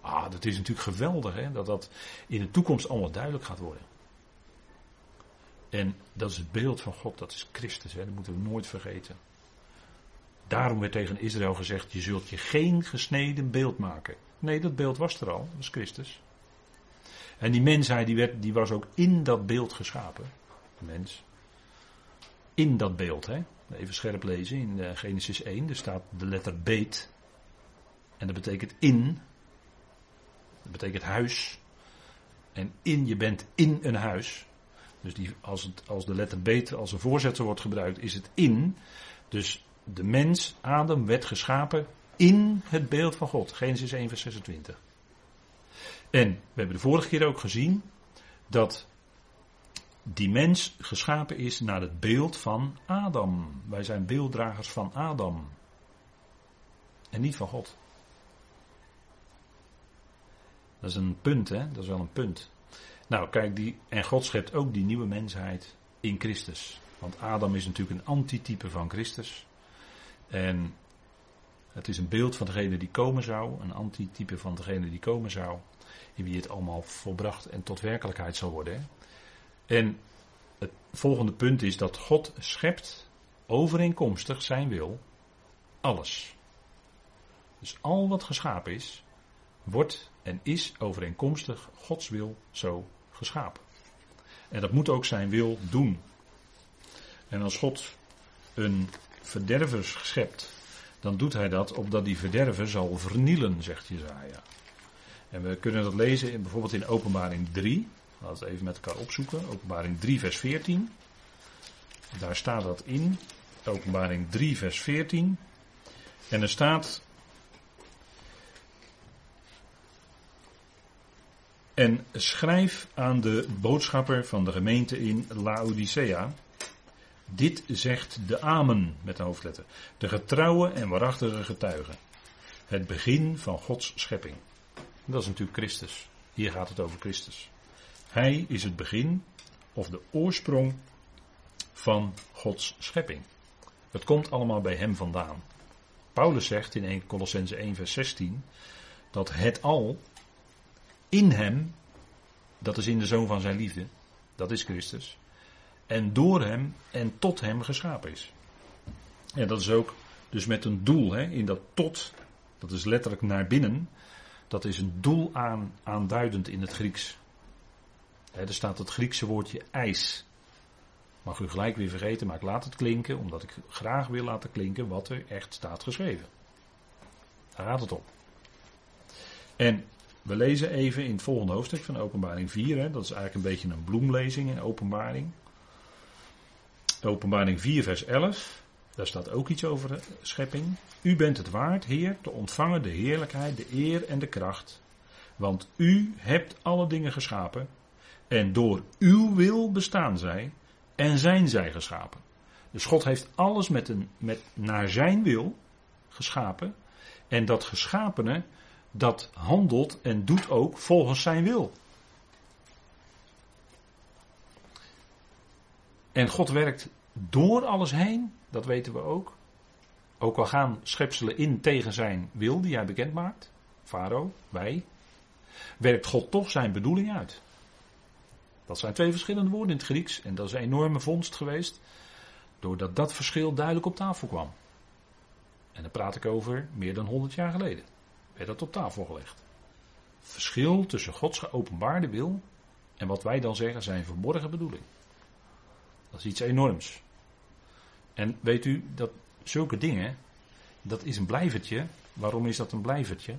Ah, dat is natuurlijk geweldig, hè, dat dat in de toekomst allemaal duidelijk gaat worden. En dat is het beeld van God, dat is Christus, hè, dat moeten we nooit vergeten. Daarom werd tegen Israël gezegd: Je zult je geen gesneden beeld maken. Nee, dat beeld was er al, dat was Christus. En die mensheid die, werd, die was ook in dat beeld geschapen. De mens. In dat beeld, hè. Even scherp lezen in eh, Genesis 1. Er staat de letter beet. En dat betekent in. Dat betekent huis. En in, je bent in een huis. Dus die, als, het, als de letter beet als een voorzetsel wordt gebruikt, is het in. Dus de mens, Adam, werd geschapen in het beeld van God. Genesis 1, vers 26. En we hebben de vorige keer ook gezien dat die mens geschapen is naar het beeld van Adam. Wij zijn beelddragers van Adam. En niet van God. Dat is een punt, hè? Dat is wel een punt. Nou, kijk, die, en God schept ook die nieuwe mensheid in Christus. Want Adam is natuurlijk een antitype van Christus. En het is een beeld van degene die komen zou, een antitype van degene die komen zou, in wie het allemaal volbracht en tot werkelijkheid zal worden. En het volgende punt is dat God schept overeenkomstig zijn wil alles. Dus al wat geschapen is, wordt en is overeenkomstig Gods wil zo geschapen. En dat moet ook zijn wil doen. En als God een verderver schept, dan doet hij dat opdat die verderver zal vernielen, zegt Jezaja. En we kunnen dat lezen in, bijvoorbeeld in Openbaring 3. Laten we het even met elkaar opzoeken. Openbaring 3, vers 14. Daar staat dat in. Openbaring 3, vers 14. En er staat. En schrijf aan de boodschapper van de gemeente in Laodicea. Dit zegt de Amen met de hoofdletter. De getrouwe en waarachtige getuige. Het begin van Gods schepping. Dat is natuurlijk Christus. Hier gaat het over Christus. Hij is het begin of de oorsprong van Gods schepping. Het komt allemaal bij hem vandaan. Paulus zegt in 1 Colossense 1 vers 16 dat het al in hem, dat is in de zoon van zijn liefde, dat is Christus, en door hem en tot hem geschapen is. En dat is ook dus met een doel, hè, in dat tot, dat is letterlijk naar binnen, dat is een doel aan, aanduidend in het Grieks er staat het Griekse woordje ijs. Mag u gelijk weer vergeten, maar ik laat het klinken, omdat ik graag wil laten klinken wat er echt staat geschreven. Daar gaat het om. En we lezen even in het volgende hoofdstuk van Openbaring 4. Hè, dat is eigenlijk een beetje een bloemlezing in Openbaring. Openbaring 4, vers 11. Daar staat ook iets over schepping. U bent het waard, Heer, te ontvangen de heerlijkheid, de eer en de kracht Want u hebt alle dingen geschapen. En door uw wil bestaan zij. En zijn zij geschapen. Dus God heeft alles met een, met, naar zijn wil geschapen. En dat geschapene, dat handelt en doet ook volgens zijn wil. En God werkt door alles heen, dat weten we ook. Ook al gaan schepselen in tegen zijn wil die hij bekend maakt, Farao, wij, werkt God toch zijn bedoeling uit. Dat zijn twee verschillende woorden in het Grieks en dat is een enorme vondst geweest, doordat dat verschil duidelijk op tafel kwam. En dan praat ik over meer dan 100 jaar geleden. Werd dat op tafel gelegd. Verschil tussen Gods geopenbaarde wil en wat wij dan zeggen zijn verborgen bedoeling. Dat is iets enorms. En weet u dat zulke dingen, dat is een blijvertje. Waarom is dat een blijvertje?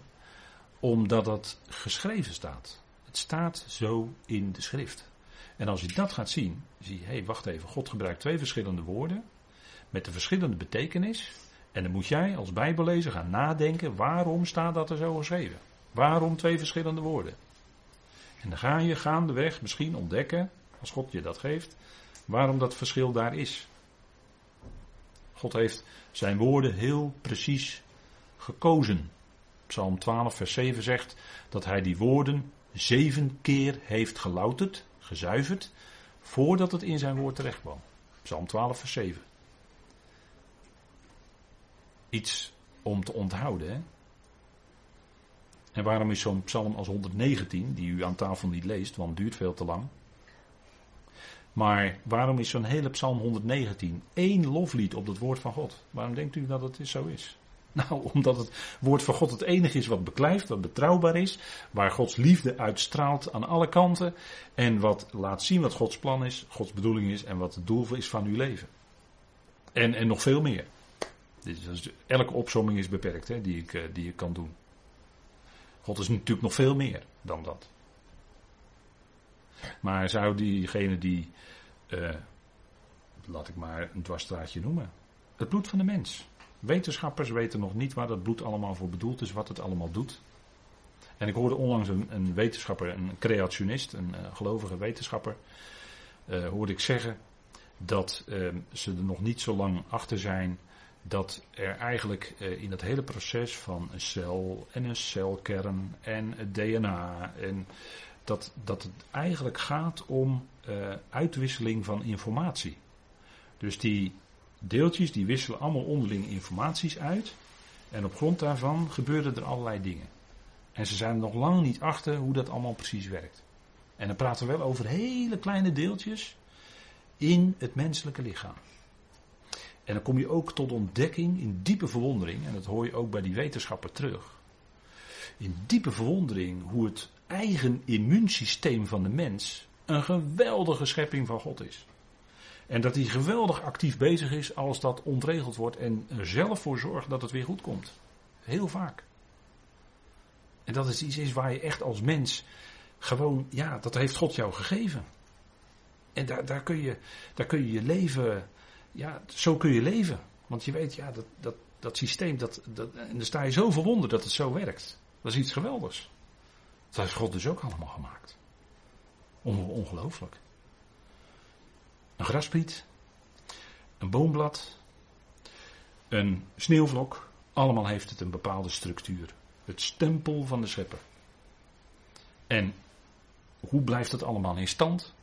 Omdat dat geschreven staat. Het staat zo in de schrift. En als je dat gaat zien, zie je, hé, hey, wacht even, God gebruikt twee verschillende woorden met een verschillende betekenis. En dan moet jij als Bijbellezer gaan nadenken, waarom staat dat er zo geschreven? Waarom twee verschillende woorden? En dan ga je gaandeweg misschien ontdekken, als God je dat geeft, waarom dat verschil daar is. God heeft zijn woorden heel precies gekozen. Psalm 12, vers 7 zegt dat hij die woorden zeven keer heeft gelouterd, gezuiverd, voordat het in zijn woord terecht kwam. Psalm 12, vers 7. Iets om te onthouden. En waarom is zo'n psalm als 119, die u aan tafel niet leest, want het duurt veel te lang. Maar waarom is zo'n hele psalm 119 één loflied op het woord van God? Waarom denkt u dat het zo is? Nou, omdat het woord van God het enige is wat beklijft, wat betrouwbaar is, waar Gods liefde uitstraalt aan alle kanten en wat laat zien wat Gods plan is, Gods bedoeling is en wat het doel is van uw leven. En, en nog veel meer. Elke opzomming is beperkt hè, die, ik, eh, die ik kan doen. God is natuurlijk nog veel meer dan dat. Maar zou diegene die, uh, laat ik maar een dwarsstraatje noemen, het bloed van de mens. Wetenschappers weten nog niet waar dat bloed allemaal voor bedoeld is, wat het allemaal doet. En ik hoorde onlangs een, een wetenschapper, een creationist, een uh, gelovige wetenschapper, hoorde ik zeggen dat ze er nog niet zo lang achter zijn dat er eigenlijk in dat hele proces van een cel en een celkern en het DNA en dat, dat het eigenlijk gaat om uh, uitwisseling van informatie. Dus die deeltjes die wisselen allemaal onderling informaties uit. En op grond daarvan gebeuren er allerlei dingen. En ze zijn nog lang niet achter hoe dat allemaal precies werkt. En dan praten we wel over hele kleine deeltjes in het menselijke lichaam. En dan kom je ook tot ontdekking in diepe verwondering, en dat hoor je ook bij die wetenschapper terug. In diepe verwondering hoe het eigen immuunsysteem van de mens een geweldige schepping van God is. En dat hij geweldig actief bezig is als dat ontregeld wordt en er zelf voor zorgt dat het weer goed komt. Heel vaak. En dat is iets is waar je echt als mens gewoon, ja, dat heeft God jou gegeven. En daar, daar, kun, je, daar kun je je leven, ja, zo kun je leven. Want je weet, ja, dat, dat, dat systeem, dat, dat, en daar sta je zo verwonderd dat het zo werkt. Dat is iets geweldigs. Dat heeft God dus ook allemaal gemaakt. Ongelooflijk. Een graspriet, een boomblad, een sneeuwvlok, allemaal heeft het een bepaalde structuur. Het stempel van de schepper. En hoe blijft het allemaal in stand?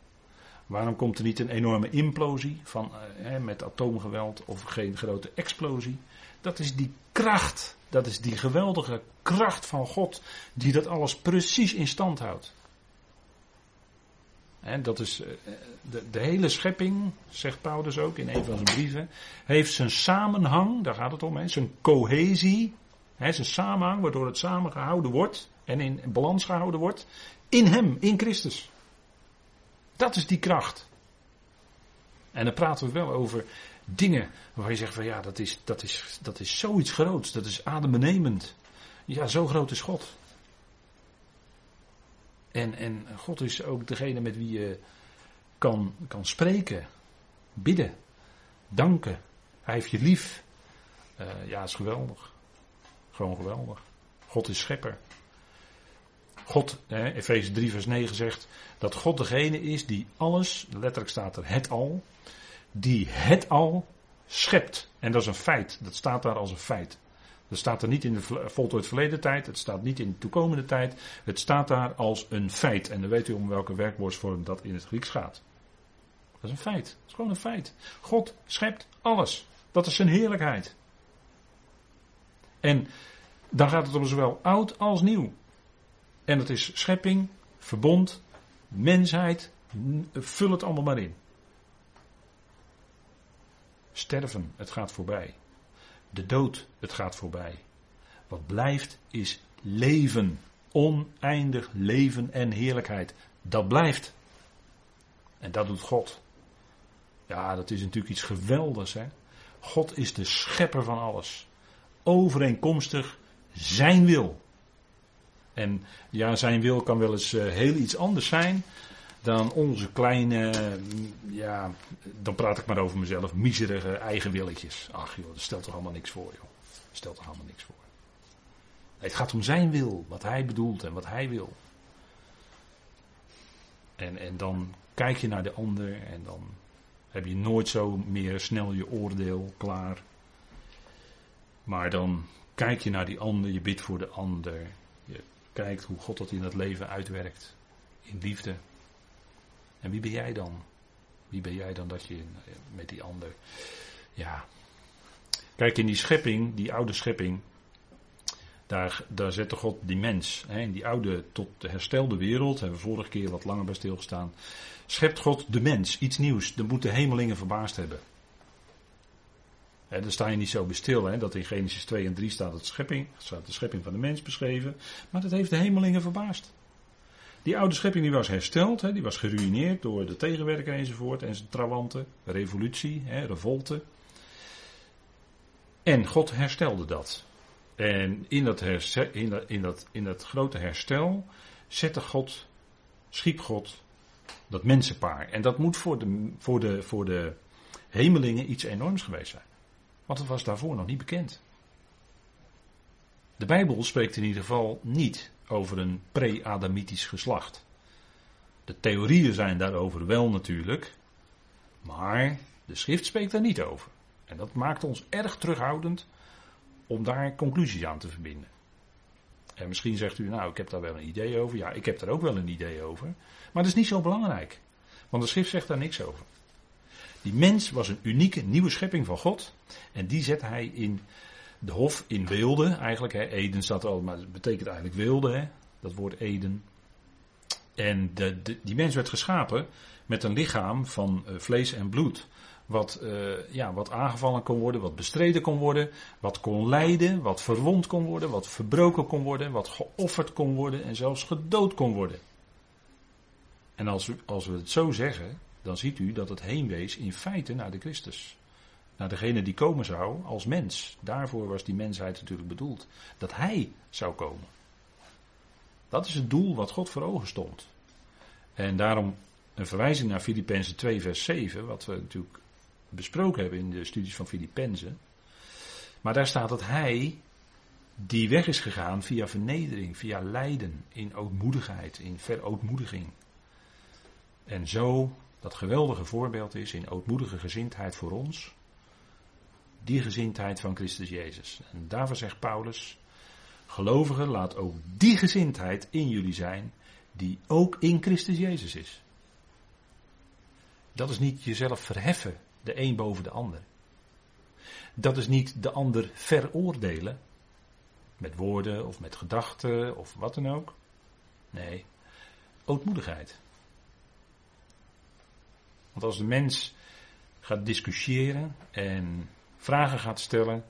Waarom komt er niet een enorme implosie van, eh, met atoomgeweld of geen grote explosie? Dat is die kracht, dat is die geweldige kracht van God die dat alles precies in stand houdt. Dat is eh, de, de, hele schepping, zegt Paulus ook in een van zijn brieven, heeft zijn samenhang, daar gaat het om, zijn cohesie, hè, zijn samenhang waardoor het samengehouden wordt en in balans gehouden wordt, in hem, in Christus. Dat is die kracht. En dan praten we wel over dingen waar je zegt van ja, dat is, dat is, dat is zoiets groots, dat is adembenemend. Ja, zo groot is God. En, en God is ook degene met wie je kan, kan spreken, bidden, danken. Hij heeft je lief. Uh, ja, is geweldig. Gewoon geweldig. God is schepper. God, Efeze 3 vers 9 zegt dat God degene is die alles, letterlijk staat er het al, die het al schept. En dat is een feit, dat staat daar als een feit. Dat staat er niet in de voltooid verleden tijd, het staat niet in de toekomende tijd, het staat daar als een feit. En dan weet u om welke werkwoordsvorm dat in het Grieks gaat. Dat is een feit, dat is gewoon een feit. God schept alles. Dat is zijn heerlijkheid. En dan gaat het om zowel oud als nieuw. En dat is schepping, verbond, mensheid, vul het allemaal maar in. Sterven, het gaat voorbij. De dood, het gaat voorbij. Wat blijft is leven. Oneindig leven en heerlijkheid. Dat blijft. En dat doet God. Ja, dat is natuurlijk iets geweldigs. Hè? God is de schepper van alles. Overeenkomstig zijn wil. En ja, zijn wil kan wel eens eh, heel iets anders zijn dan onze kleine, ja, dan praat ik maar over mezelf, miserige eigen willetjes. Ach joh, dat stelt toch allemaal niks voor joh. Stelt toch allemaal niks voor. het gaat om zijn wil, wat hij bedoelt en wat hij wil. En, en dan kijk je naar de ander en dan heb je nooit zo meer snel je oordeel klaar. Maar dan kijk je naar die ander, je bidt voor de ander. Kijkt hoe God dat in het leven uitwerkt. In liefde. En wie ben jij dan? Wie ben jij dan dat je met die ander. Ja. Kijk, in die schepping, die oude schepping. Daar, daar zette God die mens. Hè, in die oude tot de herstelde wereld. Hebben we vorige keer wat langer bij stilgestaan. Schept God de mens. Iets nieuws. Dat moeten hemelingen verbaasd hebben. Daar sta je niet zo bij stil, hè, dat in Genesis 2 en 3 staat, het schepping, staat de schepping van de mens beschreven. Maar dat heeft de hemelingen verbaasd. Die oude schepping die was hersteld, die was geruineerd door de tegenwerker enzovoort en zijn trawanten, revolutie, hè, revolte. En God herstelde dat. En in dat, in, dat, in, dat, in dat grote herstel zette God, schiep God dat mensenpaar. En dat moet voor de, voor de, voor de hemelingen iets enorms geweest zijn. Want het was daarvoor nog niet bekend. De Bijbel spreekt in ieder geval niet over een pre-Adamitisch geslacht. De theorieën zijn daarover wel natuurlijk, maar de schrift spreekt daar niet over. En dat maakt ons erg terughoudend om daar conclusies aan te verbinden. En misschien zegt u, nou, ik heb daar wel een idee over. Ja, ik heb daar ook wel een idee over. Maar dat is niet zo belangrijk. Want de schrift zegt daar niks over. Die mens was een unieke nieuwe schepping van God. En die zet hij in de hof in Weelde. Eigenlijk, hè. Eden staat al, maar het betekent eigenlijk Weelde, hè. dat woord Eden. En de, die mens werd geschapen met een lichaam van uh, vlees en bloed. Wat, uh, ja, wat aangevallen kon worden, wat bestreden kon worden, wat kon lijden, wat verwond kon worden, wat verbroken kon worden, wat geofferd kon worden en zelfs gedood kon worden. En als, als we het zo zeggen, dan ziet u dat het heenwees in feite naar de Christus. Naar degene die komen zou als mens. Daarvoor was die mensheid natuurlijk bedoeld. Dat hij zou komen. Dat is het doel wat God voor ogen stond. En daarom een verwijzing naar Filippenzen 2 vers 7, wat we natuurlijk besproken hebben in de studies van Filippenzen. Maar daar staat dat hij die weg is gegaan via vernedering, via lijden, in ootmoedigheid, in verootmoediging. En zo dat geweldige voorbeeld is in ootmoedige gezindheid voor ons. Die gezindheid van Christus Jezus. En daarvoor zegt Paulus, gelovigen, laat ook die gezindheid in jullie zijn, die ook in Christus Jezus is. Dat is niet jezelf verheffen, de een boven de ander. Dat is niet de ander veroordelen, met woorden of met gedachten of wat dan ook. Nee, ootmoedigheid. Want als de mens gaat discussiëren en vragen gaat stellen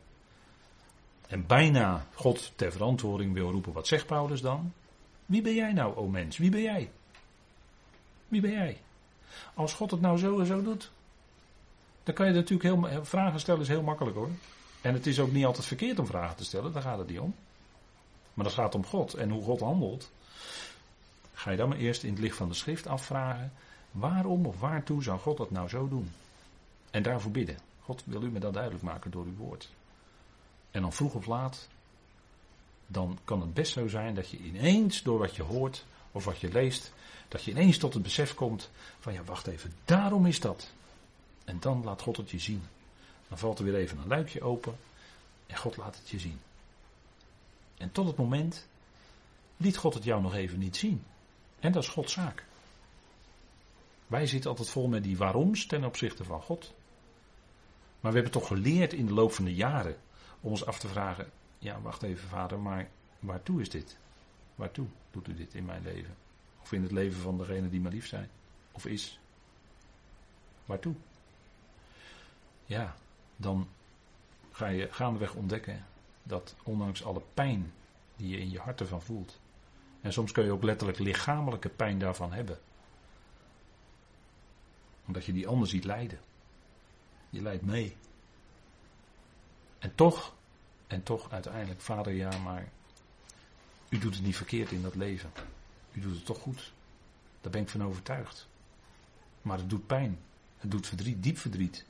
en bijna God ter verantwoording wil roepen, wat zegt Paulus dan? Wie ben jij nou, o mens? Wie ben jij? Wie ben jij? Als God het nou zo en zo doet, dan kan je natuurlijk heel, vragen stellen is heel makkelijk hoor. En het is ook niet altijd verkeerd om vragen te stellen, daar gaat het niet om. Maar dat gaat om God en hoe God handelt. Ga je dan maar eerst in het licht van de schrift afvragen. Waarom of waartoe zou God dat nou zo doen? En daarvoor bidden. God wil u me dat duidelijk maken door uw woord. En dan vroeg of laat dan kan het best zo zijn dat je ineens door wat je hoort of wat je leest, dat je ineens tot het besef komt van ja, wacht even, daarom is dat. En dan laat God het je zien. Dan valt er weer even een luikje open en God laat het je zien. En tot het moment liet God het jou nog even niet zien. En dat is Gods zaak. Wij zitten altijd vol met die waaroms ten opzichte van God. Maar we hebben toch geleerd in de loop van de jaren om ons af te vragen: ja, wacht even, vader, maar waartoe is dit? Waartoe doet u dit in mijn leven? Of in het leven van degene die me lief zijn? Of is? Waartoe? Ja, dan ga je gaandeweg ontdekken dat ondanks alle pijn die je in je hart ervan voelt, en soms kun je ook letterlijk lichamelijke pijn daarvan hebben, omdat je die ander ziet lijden. Je lijdt mee. En toch, en toch uiteindelijk, vader ja, maar u doet het niet verkeerd in dat leven. U doet het toch goed. Daar ben ik van overtuigd. Maar het doet pijn. Het doet verdriet, diep verdriet.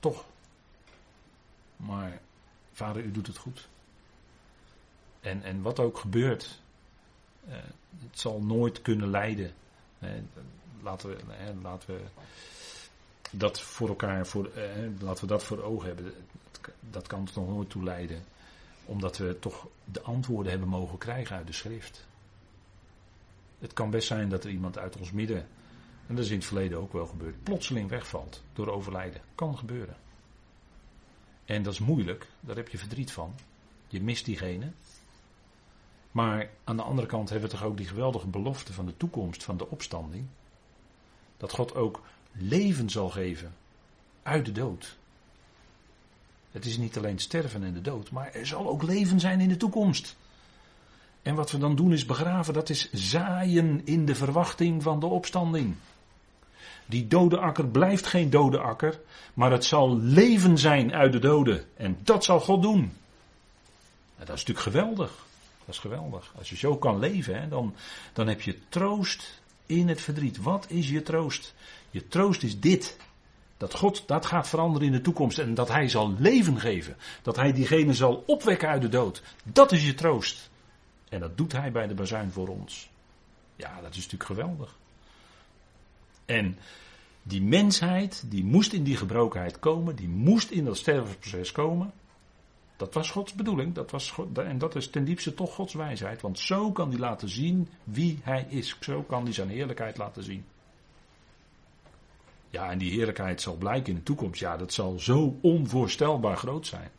Toch. Maar vader, u doet het goed. En, en wat ook gebeurt, eh, het zal nooit kunnen leiden. Eh, laten, we, eh, laten we dat voor elkaar, voor, eh, laten we dat voor ogen hebben. Dat kan ons nog nooit toe leiden. Omdat we toch de antwoorden hebben mogen krijgen uit de schrift. Het kan best zijn dat er iemand uit ons midden, en dat is in het verleden ook wel gebeurd, plotseling wegvalt door overlijden. Kan gebeuren. En dat is moeilijk, daar heb je verdriet van. Je mist diegene. Maar aan de andere kant hebben we toch ook die geweldige belofte van de toekomst, van de opstanding. Dat God ook leven zal geven uit de dood. Het is niet alleen sterven en de dood, maar er zal ook leven zijn in de toekomst. En wat we dan doen is begraven, dat is zaaien in de verwachting van de opstanding. Die dode akker blijft geen dode akker, maar het zal leven zijn uit de doden. En dat zal God doen. En dat is natuurlijk geweldig. Dat is geweldig. Als je zo kan leven, hè, dan, dan heb je troost in het verdriet. Wat is je troost? Je troost is dit. Dat God dat gaat veranderen in de toekomst en dat Hij zal leven geven. Dat Hij diegene zal opwekken uit de dood. Dat is je troost. En dat doet Hij bij de bazuin voor ons. Ja, dat is natuurlijk geweldig. En die mensheid, die moest in die gebrokenheid komen, die moest in dat stervensproces komen. Dat was Gods bedoeling, dat was en dat is ten diepste toch Gods wijsheid, want zo kan hij laten zien wie hij is. Zo kan hij zijn heerlijkheid laten zien. Ja, en die heerlijkheid zal blijken in de toekomst. Ja, dat zal zo onvoorstelbaar groot zijn.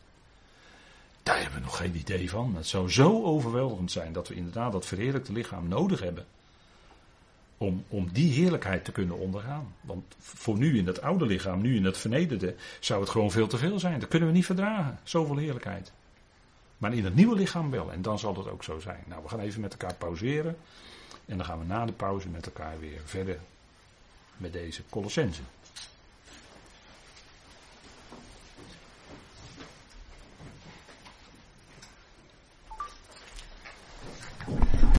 Daar hebben we nog geen idee van. Het zou zo overweldigend zijn dat we inderdaad dat verheerlijkte lichaam nodig hebben. Om, om die heerlijkheid te kunnen ondergaan. Want voor nu in dat oude lichaam, nu in dat vernederde, zou het gewoon veel te veel zijn. Dat kunnen we niet verdragen. Zoveel heerlijkheid. Maar in het nieuwe lichaam wel. En dan zal het ook zo zijn. Nou, we gaan even met elkaar pauzeren. En dan gaan we na de pauze met elkaar weer verder met deze Colossensen.